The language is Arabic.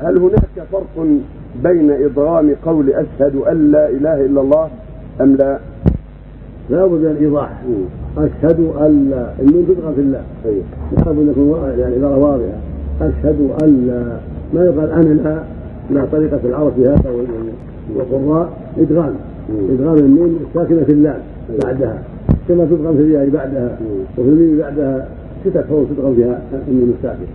هل هناك فرق بين إضغام قول أشهد أن لا إله إلا الله أم لا؟ لا بد من الإيضاح. أشهد أن لا. النون تدغم في الله. طيب. لا بد أن يكون يعني عباره واضحة. أشهد أن لا. ما يقال أنا لا مع طريقة العرب في هذا والقراء؟ إدغام. إدغام النون الساكنه في اللام طيب. بعدها. كما تدغم في الياء بعدها. وفي الميم بعدها. ستة حروف تدغم فيها النون الساكنة.